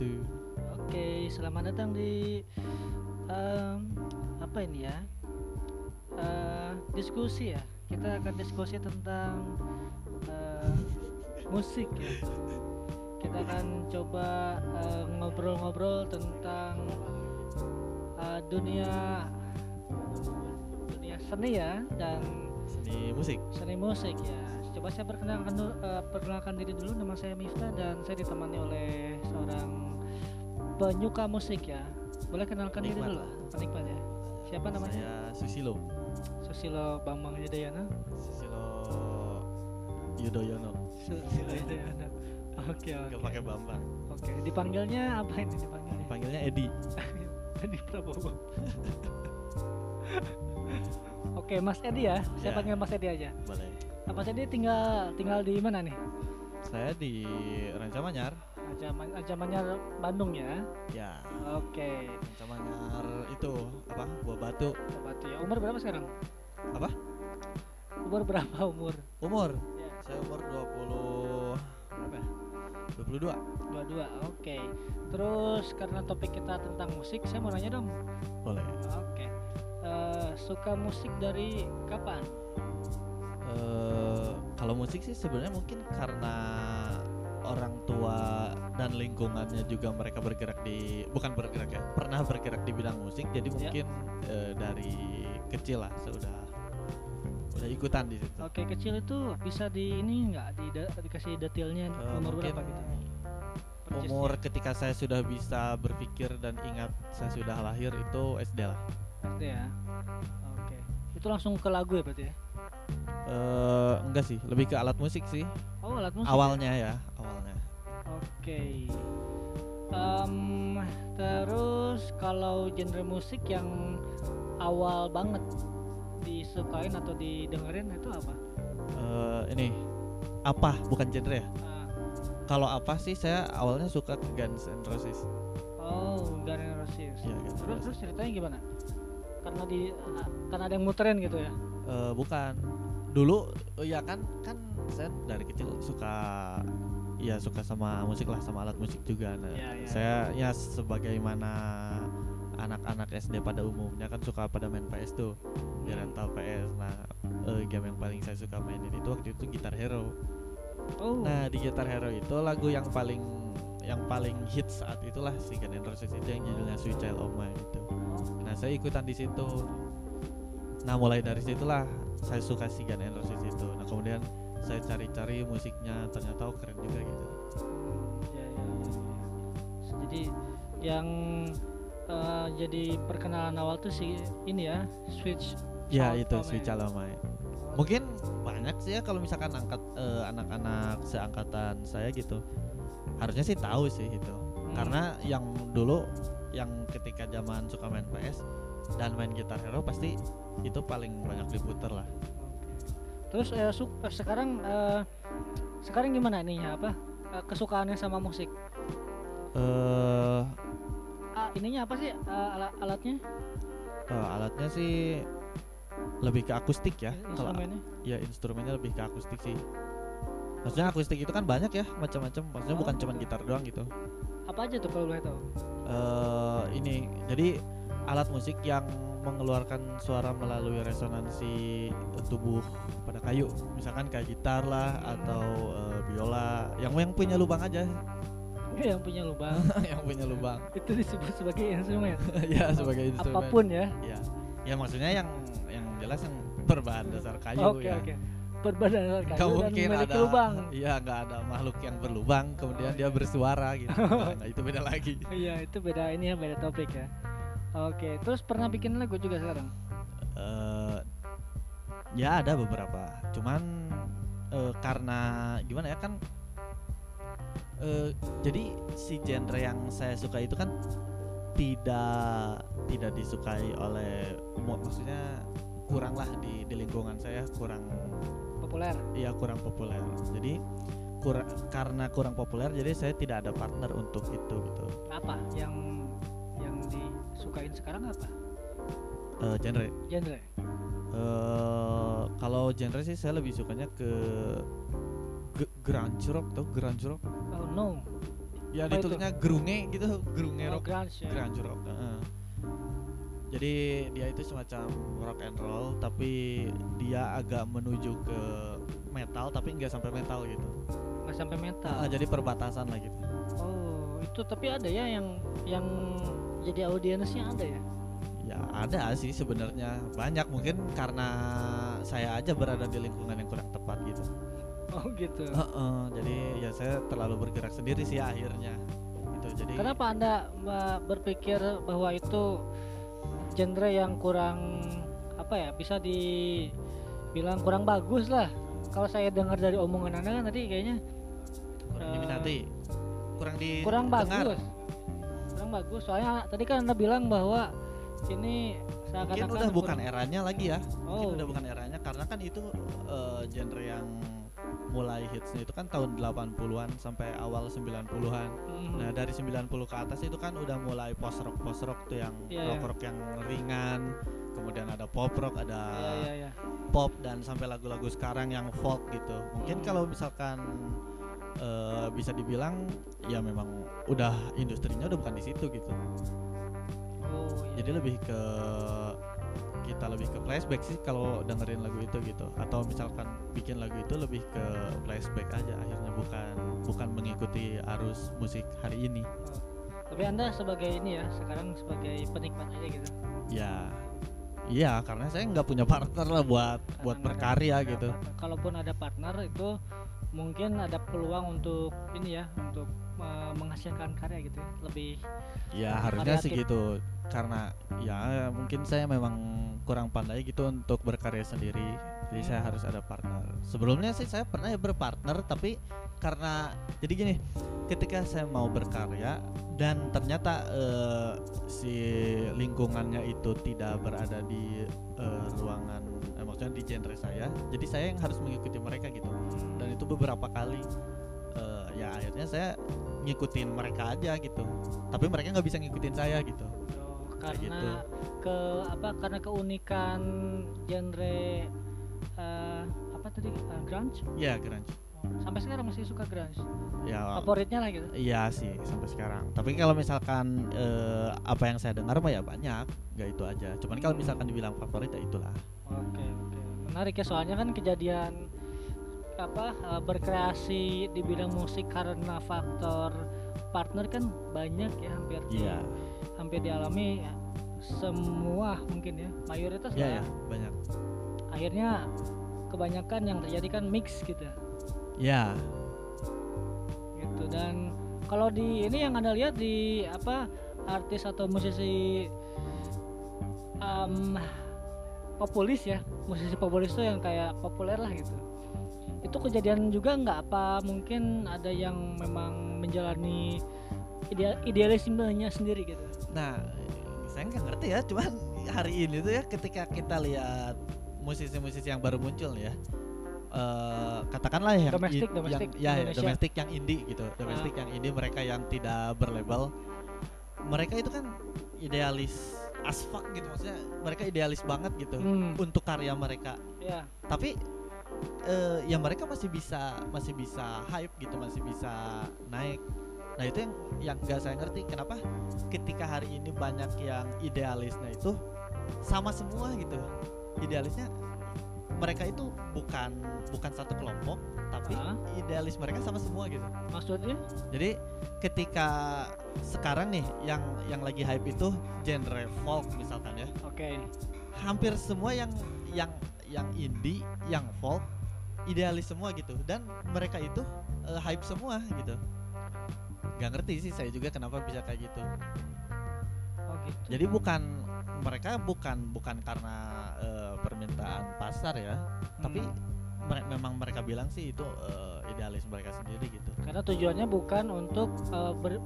wabarakatuh. Oke, selamat datang di em, apa ini ya? Eh, diskusi ya. Kita akan diskusi tentang eh, musik ya. Kita akan coba eh, ngobrol-ngobrol tentang eh, dunia dunia seni ya dan Seni musik. seni musik ya. Coba saya perkenalkan dulu, eh, perkenalkan diri dulu. Nama saya Miftah dan saya ditemani oleh seorang penyuka musik ya. Boleh kenalkan diri dulu, lah. penikmat ya. Siapa namanya? Saya Susilo. Susilo Bambang Yudhoyono. Susilo Yudhoyono. Susilo Yudhoyono. Oke Gak oke. pakai Bambang. Oke, dipanggilnya apa ini dipanggilnya? Panggilnya Edi. Edi Prabowo. Oke, Mas Edi ya. Saya Ya. panggil Mas Edi aja. Boleh. Nah, Mas Edi tinggal tinggal di mana nih? Saya di Rancamanyar. Ancaman Ancamannya Bandung ya. Ya, Oke. Rancamanyar itu apa? Buah batu. Batu ya. Umur berapa sekarang? Apa? Umur berapa umur? Umur. Ya, Saya umur 20 berapa ya? 22. dua-dua. Oke. Terus karena topik kita tentang musik, saya mau nanya dong. Boleh. Oke. Eh, suka musik dari kapan? eh kalau musik sih sebenarnya mungkin karena orang tua dan lingkungannya juga mereka bergerak di bukan bergerak ya pernah bergerak di bidang musik jadi Ya. mungkin eh, dari kecil lah sudah udah ikutan di situ Oke, kecil itu bisa di ini nggak di dikasih detailnya umur mungkin berapa gitu? Umur ketika saya sudah bisa berpikir dan ingat saya sudah lahir itu SD lah SD ya. Oke. Itu langsung ke lagu ya berarti ya? Eh enggak sih lebih ke alat musik sih Oh, alat musik. ya? awalnya ya awalnya Oke. Em, terus kalau genre musik yang awal banget disukain atau didengerin itu apa? Eh ini apa bukan genre ya Ah, Kalau apa sih saya awalnya suka ke Guns N' Roses. oh, Guns N' Roses. Iya, Guns Terus terus ceritanya gimana? Karena di karena ada yang muterin gitu ya? Eh, bukan. Dulu ya kan kan saya dari kecil suka ya suka sama musik lah sama alat musik juga. Nah, Iya, iya. saya ya sebagaimana anak-anak SD pada umumnya kan suka pada main PS tuh di rental PS. Nah, eh, game yang paling saya suka mainin itu waktu itu Guitar Hero. Oh, Nah, di Guitar Hero itu lagu yang paling yang paling hits saat itulah si Guns N' Roses itu yang judulnya Sweet Child O' Mine itu. Nah, saya ikutan di situ. Nah, mulai dari situlah saya suka si Guns N' Roses itu. Nah, kemudian saya cari-cari musiknya, ternyata oh, keren juga gitu. Ya, ya. Jadi yang eh, jadi perkenalan awal tuh si ini ya, switch. Ya, itu. Child O' Mine. Mungkin banyak sih ya kalau misalkan angkat eh, anak-anak seangkatan saya gitu. Harusnya sih tahu sih itu. Hmm. Karena yang dulu yang ketika zaman suka main PS dan main Guitar Hero pasti itu paling banyak diputer lah. Terus eh, su- eh, sekarang eh, sekarang gimana ininya apa eh, kesukaannya sama musik? Eh Ah, ininya apa sih eh, ala- alatnya? eh, alatnya sih lebih ke akustik ya. Kalau Instrumennya? ya instrumennya lebih ke akustik sih. Maksudnya akustik itu kan banyak ya macam-macam. Maksudnya Oh, bukan cuma betul. gitar doang gitu. Apa aja tuh kalau boleh tahu? eh ini jadi alat musik yang mengeluarkan suara melalui resonansi tubuh pada kayu misalkan kayak gitar lah atau eh, biola yang yang punya lubang aja yang punya lubang. yang punya lubang itu disebut sebagai instrumen. ya sebagai instrumen Apa pun ya. ya ya maksudnya yang yang jelas yang berbahan dasar kayu Oke ya oke. Berbadan dari Nggak kayu dan mungkin ada lubang. iya nggak ada makhluk yang berlubang kemudian Oh, dia iya. bersuara gitu nah, itu beda lagi Iya itu beda ini ya beda topik ya. Oke, terus pernah bikin lagu juga sekarang? eh ya ada beberapa cuman eh, karena gimana ya kan eh jadi si genre yang saya suka itu kan tidak tidak disukai oleh umum maksudnya kurang lah di, di lingkungan saya kurang Populer. ya kurang populer jadi kurang karena kurang populer jadi saya tidak ada partner untuk itu gitu Apa yang disukain sekarang apa? Eh, genre Genre. eh kalau genre sih saya lebih sukanya ke ge- grunge rock tuh grunge rock Oh no. ya Apa itu? ditulisnya grunge gitu grunge Oh, rock grunge ya. grunge rock heeh. jadi dia itu semacam rock and roll tapi dia agak menuju ke metal tapi nggak sampai metal gitu nggak sampai metal Ah, jadi perbatasan lah gitu oh itu tapi ada ya yang yang jadi audiensnya ada ya? Ya ada sih sebenarnya. Banyak mungkin karena saya aja berada di lingkungan yang kurang tepat gitu. Oh gitu. Heeh, jadi ya saya terlalu bergerak sendiri sih akhirnya. Itu jadi kenapa anda berpikir bahwa itu genre yang kurang apa ya bisa dibilang kurang bagus lah? Kalau saya dengar dari omongan anda kan tadi kayaknya kurang eh, diminati kurang di kurang dengar. Bagus kurang bagus soalnya tadi kan anda bilang bahwa ini mungkin udah bukan kurang- eranya lagi ya mungkin Oh. udah bukan eranya karena kan itu eh, genre yang mulai hitsnya itu kan tahun 80-an sampai awal 90-an Hmm. Nah dari 90 ke atas itu kan udah mulai post rock post rock tuh yang Iya, iya. rock rock yang ringan, kemudian ada pop rock, ada Iya, iya, iya. pop dan sampai lagu-lagu sekarang yang folk gitu. Mungkin Hmm. kalau misalkan eh, bisa dibilang ya memang udah industrinya udah bukan di situ gitu. Oh, iya. Jadi lebih ke kita lebih ke flashback sih kalau dengerin lagu itu gitu. Atau misalkan bikin lagu itu lebih ke flashback aja akhirnya bukan bukan mengikuti arus musik hari ini. Tapi anda sebagai ini ya sekarang sebagai penikmat aja gitu. Ya, iya karena saya nggak punya partner lah buat Karena buat berkarya gitu. partner. Kalaupun ada partner itu mungkin ada peluang untuk ini ya untuk eh, menghasilkan karya gitu ya lebih Ya harusnya sih gitu. Karena ya mungkin saya memang kurang pandai gitu untuk berkarya sendiri. Jadi saya Hmm. harus ada partner. Sebelumnya sih saya pernah ya berpartner tapi karena jadi gini, ketika saya mau berkarya dan ternyata eh, si lingkungannya itu tidak berada di eh, ruangan eh, maksudnya di genre saya, jadi saya yang harus mengikuti mereka gitu. Itu beberapa kali. Eh, ya akhirnya saya ngikutin mereka aja gitu. Tapi mereka nggak bisa ngikutin saya gitu. Oh, karena gitu. ke apa karena keunikan genre eh, apa tadi? Eh, grunge? Ya grunge. Sampai sekarang masih suka grunge? Ya favoritnya lah gitu? iya sih sampai sekarang. Tapi kalau misalkan eh, apa yang saya dengar mah ya banyak. Nggak itu aja. Cuman kalau misalkan dibilang favorit ya itulah. Oke oke. Menarik ya soalnya kan kejadian apa eh, berkreasi di bidang musik karena faktor partner kan banyak ya hampir iya. hampir dialami ya, semua mungkin ya mayoritas iya lah ya. banyak. Akhirnya kebanyakan yang terjadi kan mix gitu. Ya gitu dan kalau di ini yang anda lihat di apa artis atau musisi em, populis ya musisi populis tuh yang kayak populer lah gitu itu kejadian juga nggak apa mungkin ada yang memang menjalani ideal idealismenya sendiri gitu? Nah saya nggak ngerti ya cuman hari ini tuh ya ketika kita lihat musisi-musisi yang baru muncul ya eh, katakanlah yang Domestik, domestik yang, ya, ya, Indonesia. domestik yang indie gitu domestik yang indie mereka yang tidak berlabel. Mereka itu kan idealis as fuck gitu maksudnya mereka idealis banget gitu Hmm, untuk karya mereka. Ya. Tapi eh, ya mereka masih bisa masih bisa hype gitu masih bisa naik. Nah itu yang yang gak saya ngerti kenapa ketika hari ini banyak yang idealisnya itu sama semua gitu. Idealisnya mereka itu bukan bukan satu kelompok tapi Ah. idealis mereka sama semua gitu. Maksudnya? Jadi ketika sekarang nih yang yang lagi hype itu genre folk misalkan ya. Oke. Hampir semua yang yang yang indie, yang folk idealis semua gitu dan mereka itu eh, hype semua gitu. Gak ngerti sih saya juga kenapa bisa kayak gitu. oh gitu Jadi bukan mereka bukan bukan karena eh, permintaan pasar ya, tapi Hmm. mere- memang mereka bilang sih itu eh, idealis mereka sendiri gitu. karena tujuannya bukan untuk eh, ber-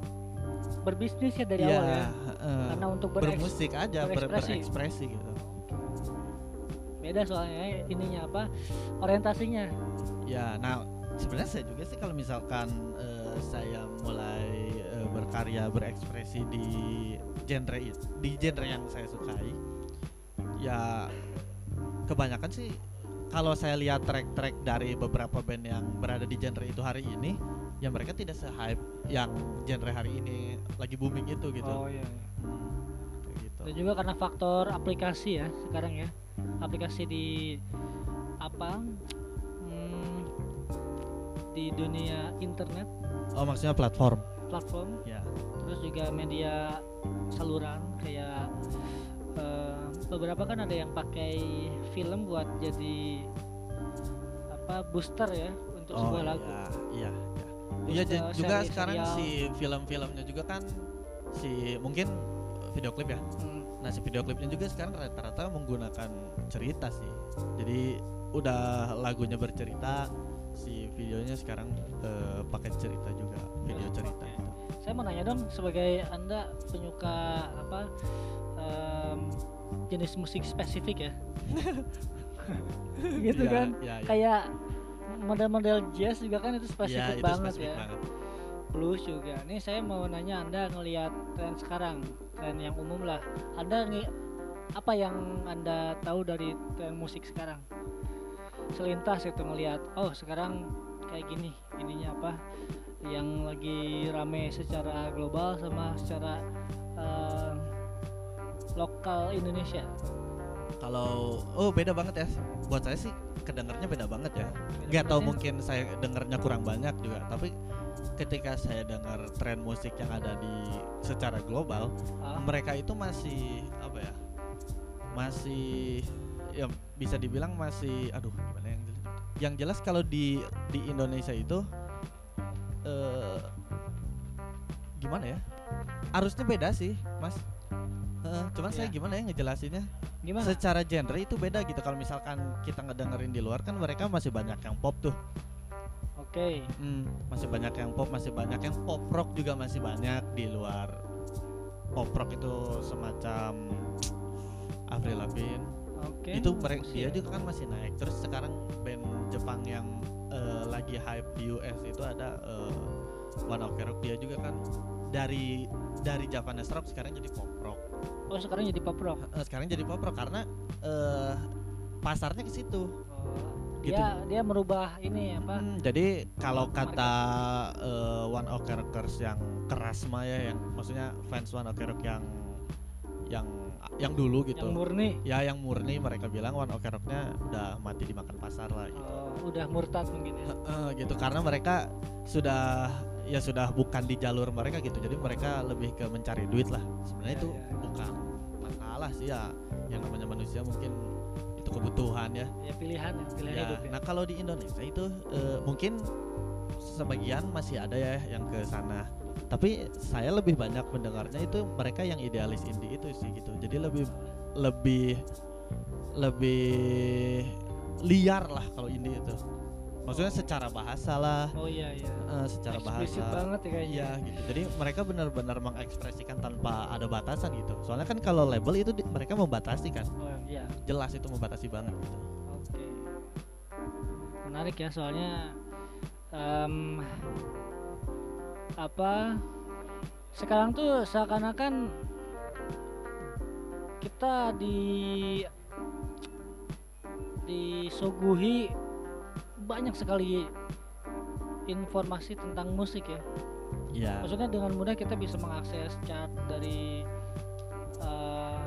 berbisnis ya dari Iya, awal ya eh, karena untuk bermusik aja, ber- berekspresi. berekspresi gitu. Beda soalnya ininya apa orientasinya Ya, nah sebenarnya saya juga sih kalau misalkan eh, saya mulai eh, berkarya berekspresi di genre itu, di genre yang saya sukai, ya kebanyakan sih kalau saya lihat track-track dari beberapa band yang berada di genre itu hari ini, ya mereka tidak se-hype yang genre hari ini lagi booming itu gitu oh iya, iya. Dan juga karena faktor aplikasi ya sekarang ya. Aplikasi di apa? Hmm, di dunia internet. Oh maksudnya platform? Platform. Ya. Terus juga media saluran kayak eh, beberapa kan ada yang pakai film buat jadi apa booster ya untuk sebuah lagu. Iya iya. Iya Iya, juga seri- sekarang serial. si film-filmnya juga kan si mungkin video klip ya? Hmm, Nah si video klipnya juga sekarang rata-rata menggunakan cerita sih. Jadi udah lagunya bercerita, si videonya sekarang eh, pakai cerita juga, video cerita itu. saya mau nanya dong sebagai anda penyuka apa em, jenis musik spesifik ya gitu Iya, kan iya, iya. kayak model-model jazz juga kan itu spesifik itu banget spesifik ya banget. Blues juga nih saya mau nanya anda ngelihat tren sekarang tren yang umum lah anda ngi- apa yang anda tahu dari tren musik sekarang selintas itu ngelihat oh sekarang kayak gini ininya apa yang lagi rame secara global sama secara eh, lokal Indonesia Kalau oh beda banget ya. Buat saya sih kedengarnya beda banget ya. Beda Gak tau banget ya. mungkin saya dengarnya kurang banyak juga, tapi ketika saya dengar tren musik yang ada di secara global, Ah, mereka itu masih apa ya masih ya bisa dibilang masih aduh gimana yang jelas? Yang jelas kalau di di Indonesia itu eh gimana ya? Harusnya beda sih mas. Heeh, cuman saya Iya. gimana ya ngejelasinnya? Gimana? Secara genre itu beda gitu. Kalau misalkan kita ngedengerin di luar kan mereka masih banyak yang pop tuh oke Hmm, masih banyak yang pop, masih banyak yang pop rock juga masih banyak di luar. Pop rock itu semacam Avril Lavigne. oke Itu mereka dia ya. juga kan masih naik. Terus sekarang band Jepang yang eh, lagi hype di US itu ada eh, One Ok Rock dia juga kan dari dari Japanese rock sekarang jadi pop rock. oh sekarang jadi pop rock sekarang jadi pop rock karena eh pasarnya ke situ. Oh, Gitu. dia dia merubah ini apa Hmm, jadi kalau kata eh, One Ok Rockers yang keras mah ya, yang maksudnya fans One Ok Rock yang yang yang dulu gitu. yang murni ya yang murni mereka bilang One Ok Rocknya udah mati dimakan pasar lah gitu. Oh, udah murtad mungkin ya gitu karena mereka sudah ya sudah bukan di jalur mereka gitu. Jadi mereka lebih ke mencari duit lah. Sebenarnya Ya, itu ya, ya. bukan masalah sih ya. Yang namanya manusia mungkin kebutuhan ya. ya pilihan ya pilihan Ya, hidup ya nah kalau di Indonesia itu eh, mungkin sebagian masih ada ya yang ke sana. Tapi saya lebih banyak mendengarnya itu mereka yang idealis indie itu sih gitu. Jadi lebih lebih lebih liar lah kalau indie itu. Maksudnya secara bahasa lah, oh iya iya eh, secara eksplisit bahasa. banget ya kayaknya Iya gitu. Jadi mereka benar-benar mengekspresikan tanpa ada batasan gitu. Soalnya kan kalau label itu di- mereka membatasi kan. oh iya Jelas itu membatasi banget gitu. oke menarik ya soalnya em, apa sekarang tuh seakan-akan kita di disuguhi banyak sekali informasi tentang musik ya Iya. maksudnya dengan mudah kita bisa mengakses chart dari eh,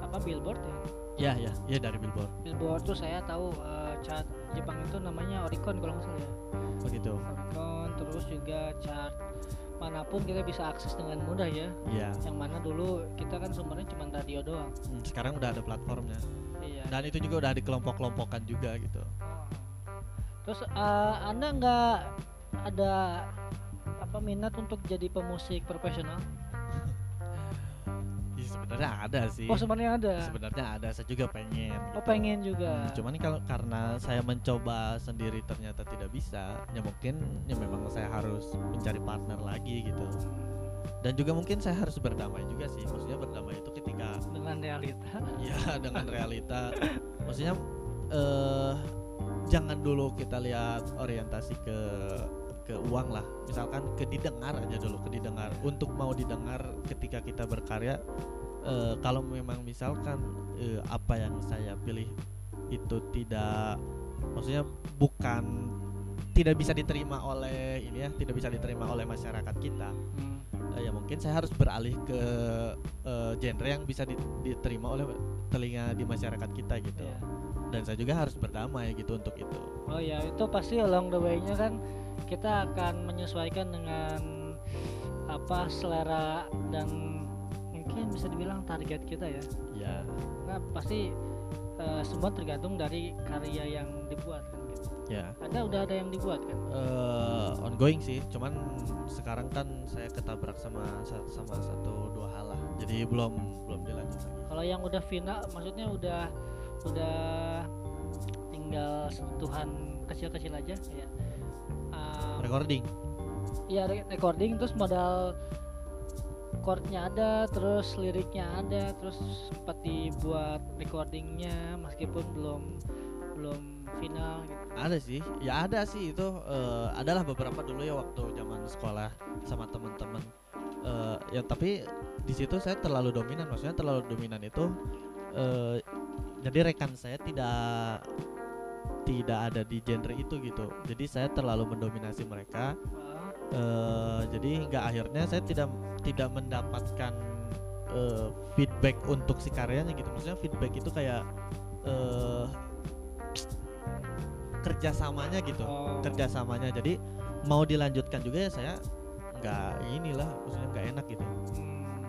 apa billboard ya Ya, ya, ya dari Billboard. billboard tuh saya tahu eh, chart Jepang itu namanya Oricon kalau nggak salah ya Begitu. Oricon terus juga chart mana pun kita bisa akses dengan mudah ya Iya. yang mana dulu kita kan sumbernya cuma radio doang Hmm, sekarang udah ada platformnya. iya Dan itu juga udah dikelompok-kelompokkan juga gitu. Oh. Terus eh, anda nggak ada apa minat untuk jadi pemusik profesional Ya, sebenarnya ada sih. oh sebenarnya ada Sebenarnya ada, saya juga pengen. oh gitu. pengen juga Hmm, cuman kalau karena saya mencoba sendiri ternyata tidak bisa, ya mungkin ya memang saya harus mencari partner lagi gitu. Dan juga mungkin saya harus berdamai juga sih. Maksudnya berdamai itu ketika dengan realita ya dengan realita maksudnya eh jangan dulu kita lihat orientasi ke ke uang lah misalkan ke didengar aja dulu ke didengar untuk mau didengar ketika kita berkarya eh, kalau memang misalkan eh, apa yang saya pilih itu tidak maksudnya bukan tidak bisa diterima oleh ini ya tidak bisa diterima oleh masyarakat kita Hmm. Eh, ya mungkin saya harus beralih ke eh, genre yang bisa di- diterima oleh telinga di masyarakat kita gitu Iya. Dan saya juga harus berdamai gitu untuk itu Oh ya itu pasti along the way-nya kan kita akan menyesuaikan dengan apa selera dan mungkin bisa dibilang target kita ya. ya Nah pasti eh, semua tergantung dari karya yang dibuat kan gitu. ya Ada udah ada yang dibuat kan. eh, ongoing sih cuman sekarang kan saya ketabrak sama sa- sama satu dua hal lah jadi belum belum dilanjut lagi Kalau yang udah final maksudnya udah udah tinggal sentuhan kecil-kecil aja. Ya. Um, recording? Iya re- recording terus modal chordnya ada terus liriknya ada terus sempat dibuat recordingnya meskipun belum belum final gitu. Ada sih ya ada sih itu eh, adalah beberapa dulu ya waktu zaman sekolah sama teman-teman. Eh, ya tapi di situ saya terlalu dominan maksudnya terlalu dominan itu eh, jadi rekan saya tidak tidak ada di genre itu gitu. Jadi saya terlalu mendominasi mereka. Eh, jadi nggak akhirnya saya tidak tidak mendapatkan eh, feedback untuk si karyanya gitu. Maksudnya feedback itu kayak eh kerjasamanya gitu. Oh, kerjasamanya. Jadi mau dilanjutkan juga ya saya nggak inilah maksudnya nggak enak gitu. Hmm,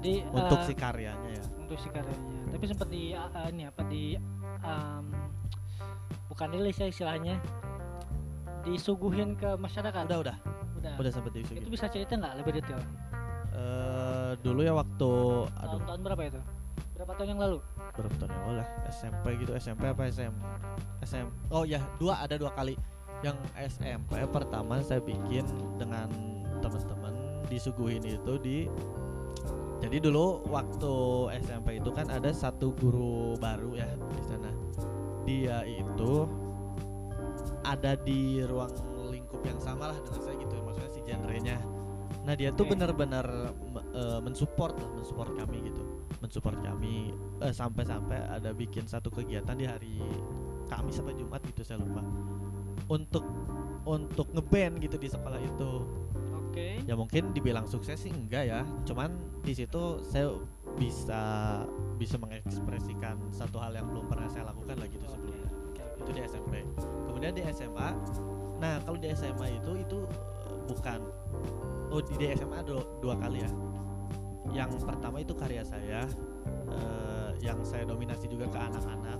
jadi untuk eh, si karyanya ya. untuk si karyanya tapi sempat di ah, ini apa di um, bukan rilis ya istilahnya. Disuguhin ke masyarakat. Udah udah. Udah, udah sempet diisi itu bisa cerita nggak lebih detail? Eh, dulu ya waktu aduh. tahun-tahun berapa itu? Berapa tahun yang lalu? Berapa tahun yang lalu lah? SMP gitu SMP apa SM SM oh ya dua ada dua kali. Yang SMP pertama saya bikin dengan teman-teman disuguhin itu di jadi dulu waktu SMP itu kan ada satu guru baru ya di sana. Dia itu ada di ruang lingkup yang sama lah dengan saya gitu maksudnya si genrenya. Nah dia tuh benar-benar me- eh, mensupport lah mensupport kami gitu. Mensupport kami eh, sampai-sampai ada bikin satu kegiatan di hari Kamis sampai Jumat gitu saya lupa. Untuk untuk ngeband gitu di sekolah itu oke. Ya mungkin dibilang sukses sih enggak ya. Cuman di situ saya bisa bisa mengekspresikan satu hal yang belum pernah saya lakukan lah gitu sebelumnya. Itu di SMP kemudian di SMA nah kalau di SMA itu itu eh, bukan. Oh di, di SMA dua, dua kali ya. Yang pertama itu karya saya eh, yang saya dominasi juga ke anak-anak.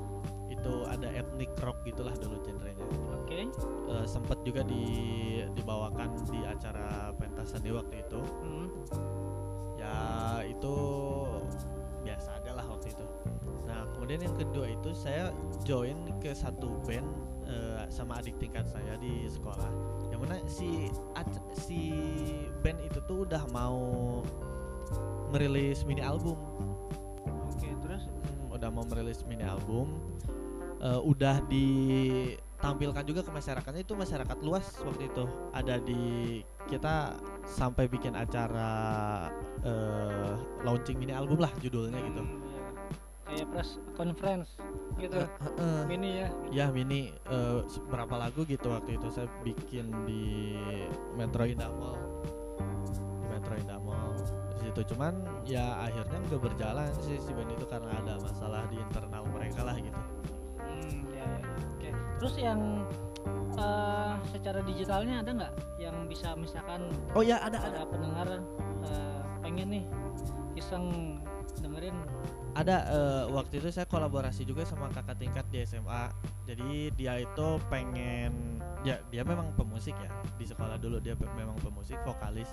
Itu ada ethnic rock gitulah dulu genrenya oke Eh, sempat juga di dibawakan di acara pentas seni waktu itu. Hmm. ya itu biasa aja lah waktu itu. Nah kemudian yang kedua itu saya join ke satu band eh, sama adik tingkat saya di sekolah. Yang mana si si band itu tuh udah mau merilis mini album. Oke terus? Hmm, udah mau merilis mini album. Eh, udah ditampilkan juga ke masyarakatnya itu masyarakat luas waktu itu. Ada di kita sampai bikin acara eh, launching mini album lah judulnya gitu. Hmm, iya. kayak press conference gitu. Eh, eh, eh. ini ya. Ya mini se- berapa lagu gitu waktu itu saya bikin di Metro Indah Mall. Di Metro Indah Mall. Di situ. Cuman ya akhirnya nggak berjalan sih si band yang eh, secara digitalnya ada nggak? Yang bisa misalkan oh ya ada ada. ada pendengar eh, pengen nih iseng dengerin. Ada eh, waktu itu saya kolaborasi juga sama kakak tingkat di SMA jadi dia itu pengen ya dia memang pemusik ya. Di sekolah dulu dia pe- memang pemusik vokalis.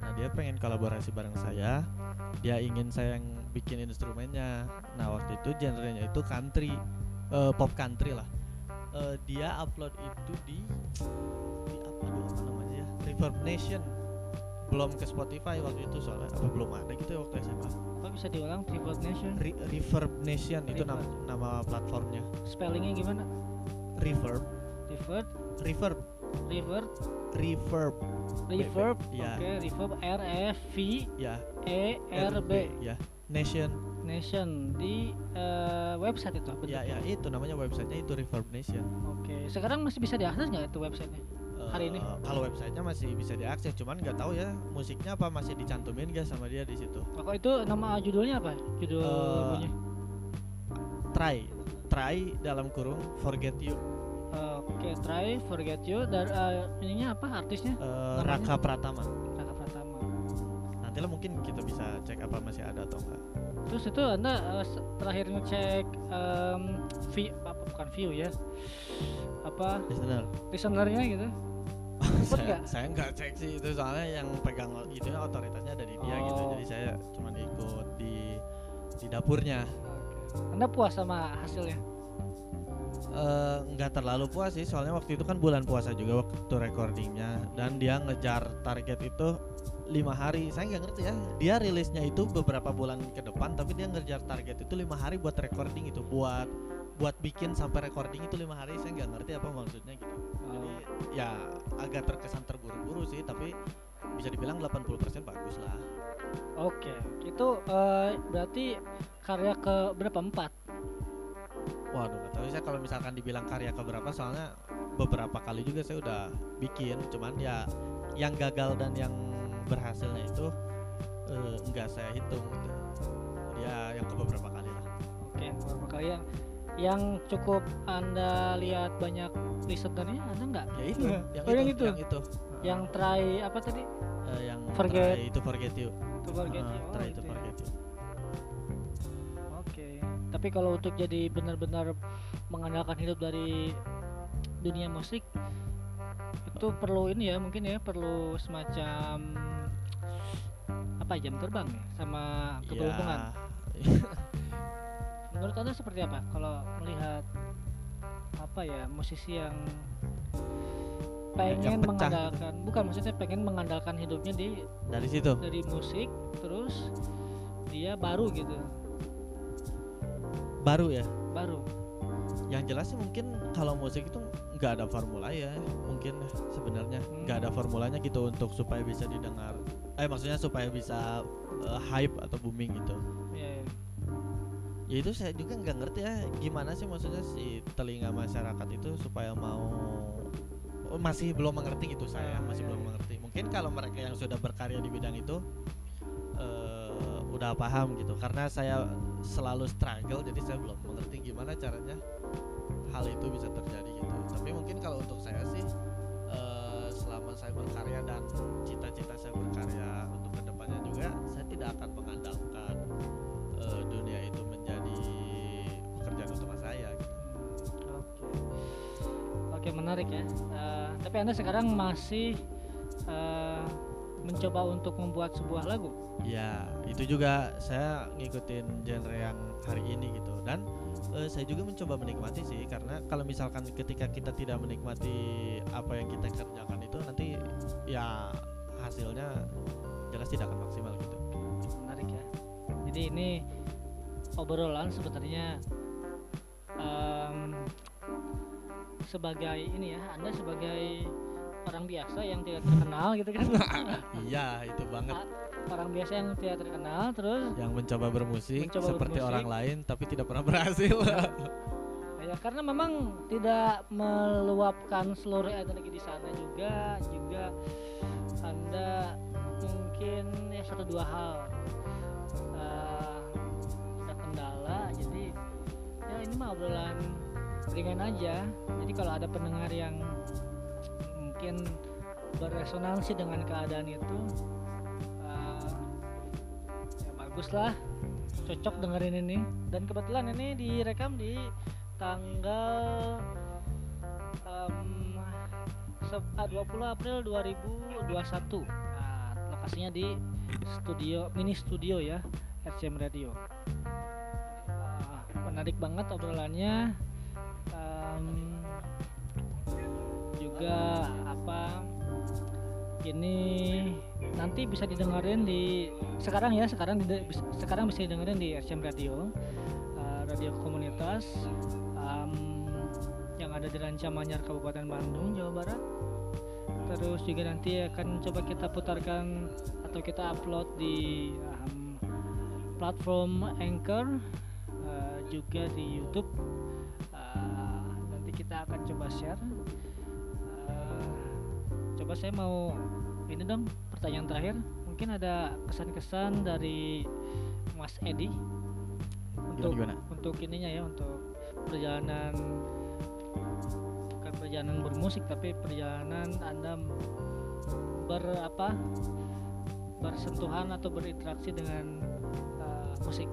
Nah dia pengen kolaborasi bareng saya. Dia ingin saya yang bikin instrumennya. Nah waktu itu genrenya itu country eh, pop country lah Eh, dia upload itu di di apa apa namanya ya? Reverb Nation. Belum ke Spotify waktu itu soalnya apa belum ada gitu ya waktu SMA apa bisa diulang? Tribute Nation? Re- Reverb Nation itu nama, Reverb. nama platformnya. spellingnya gimana? Reverb, reverb? Reverb, reverb? Reverb. reverb? Ya. oke reverb R E V Ya, E R B Ya, Nation. Nation di eh, website itu Ya ya bentuknya? itu namanya websitenya itu Reverb Nation. Oke, sekarang masih bisa diakses nggak itu websitenya? Hari ini? Eh, kalau websitenya masih bisa diakses, cuman nggak tahu ya musiknya apa masih dicantumin gak sama dia di situ. Oh, itu nama judulnya apa? Judul lagunya? Try, try dalam kurung Forget You. Oke, try forget you. Dan eh, ininya apa? Artisnya? Namanya? Raka Pratama. Raka Pratama. Nantilah mungkin kita bisa cek apa masih ada atau enggak. Terus itu anda se- terakhir ngecek em, view apa bukan view ya? Apa Listener. listenernya gitu? Saya, saya nggak cek sih itu soalnya yang pegang itu otoritasnya dari dia gitu Oh. jadi saya cuma ikut di di dapurnya. Anda puas sama hasilnya? Eh, nggak terlalu puas sih soalnya waktu itu kan bulan puasa juga waktu recordingnya dan dia ngejar target itu lima hari. Saya nggak ngerti ya. Dia rilisnya itu beberapa bulan ke depan tapi dia ngejar target itu lima hari buat recording itu. Buat buat bikin sampai recording itu lima hari. Saya nggak ngerti apa maksudnya gitu. Jadi ya agak terkesan terburu-buru sih tapi bisa dibilang 80% bagus lah. Oke, itu eh, berarti karya ke berapa? Empat? waduh nggak tahu saya kalau misalkan dibilang karya keberapa soalnya beberapa kali juga saya udah bikin. Cuman ya yang gagal dan yang berhasilnya itu eh, nggak saya hitung gitu ya yang ke beberapa kali lah Oke, beberapa kali yang yang cukup anda lihat banyak listenernya ada nggak? ya itu Iya. yang, Oh, itu, yang itu? yang itu Yang try apa tadi? Eh, yang Forget. try itu forget you To forget Eh, you. Oh, try itu itu ya. forget you Oke. Tapi kalau untuk jadi benar-benar mengandalkan hidup dari dunia musik itu perlu ini ya mungkin ya perlu semacam apa jam terbang ya? Sama keberuntungan. Ya, Menurut anda seperti apa kalau melihat apa ya musisi yang pengen pecah? gitu. mengandalkan bukan maksudnya pengen mengandalkan hidupnya di dari situ? Dari musik terus dia baru gitu. Baru ya? Baru. Yang jelas sih mungkin kalau musik itu nggak ada formula ya mungkin sebenarnya nggak Hmm. ada formulanya gitu untuk supaya bisa didengar eh maksudnya supaya bisa eh, hype atau booming gitu ya, ya. ya itu saya juga nggak ngerti ya gimana sih maksudnya si telinga masyarakat itu supaya mau oh, masih belum mengerti gitu saya Ah, masih iya, belum iya. mengerti mungkin kalau mereka yang sudah berkarya di bidang itu eh, udah paham gitu karena saya selalu struggle jadi saya belum mengerti gimana caranya hal itu bisa terjadi gitu tapi mungkin kalau untuk saya sih eh, selama saya berkarya dan cita-cita saya berkarya untuk ke depannya juga saya tidak akan mengandalkan eh, dunia itu menjadi pekerjaan utama saya gitu. Oke. Oke, menarik ya. Eh, tapi Anda sekarang masih eh, mencoba untuk membuat sebuah lagu. Ya, itu juga saya ngikutin genre yang hari ini gitu dan eh, saya juga mencoba menikmati sih karena kalau misalkan ketika kita tidak menikmati apa yang kita kerjakan itu nanti ya hasilnya jelas tidak akan maksimal gitu. Menarik ya. Jadi ini obrolan sebenarnya em, sebagai ini ya, Anda sebagai orang biasa yang tidak terkenal gitu kan. Iya, itu banget Ah, orang biasa yang tidak terkenal terus yang mencoba bermusik Mencoba seperti bermusik. orang lain tapi tidak pernah berhasil. ya karena memang tidak meluapkan seluruh energi di sana juga juga anda mungkin ya satu dua hal ada kendala jadi ya ini mah obrolan ringan aja jadi kalau ada pendengar yang mungkin beresonansi dengan keadaan itu bagus lah cocok dengerin ini. Dan kebetulan ini direkam di tanggal ah, 20 April 2021 nah, lokasinya di studio mini studio ya RCM Radio. Ah, menarik banget obrolannya. Em, juga apa ini nanti bisa didengerin di sekarang ya sekarang di, sekarang bisa didengerin di RCM Radio uh, radio komunitas um, yang ada di Ranca Manyar Kabupaten Bandung Jawa Barat terus juga nanti akan coba kita putarkan atau kita upload di um, platform Anchor uh, juga di YouTube. Uh, nanti kita akan coba share. Uh, coba saya mau ini dong pertanyaan terakhir. Mungkin ada kesan-kesan dari Mas Edi untuk gimana? untuk ininya ya untuk perjalanan bukan perjalanan bermusik tapi perjalanan anda ber apa bersentuhan atau berinteraksi dengan uh, musik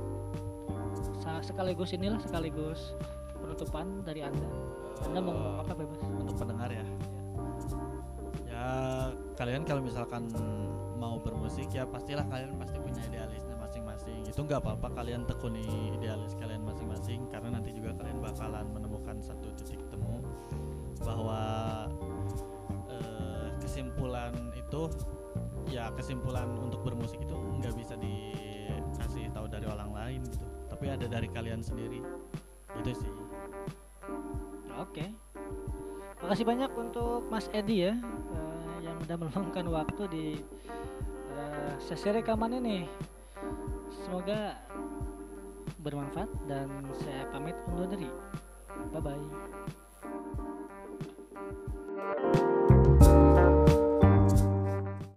sekaligus inilah sekaligus penutupan dari anda anda mau ngomong apa bebas untuk pendengar kalian kalau misalkan mau bermusik ya pastilah kalian pasti punya idealisnya masing-masing. Itu nggak apa-apa kalian tekuni idealis kalian masing-masing karena nanti juga kalian bakalan menemukan satu titik temu bahwa eh, kesimpulan itu ya kesimpulan untuk bermusik itu nggak bisa dikasih tahu dari orang lain gitu. Tapi ada dari kalian sendiri. Itu sih. Oke. Makasih banyak untuk Mas Edi ya eh, yang udah meluangkan waktu di uh, sesi rekaman ini. Semoga bermanfaat dan saya pamit undur diri. Bye bye.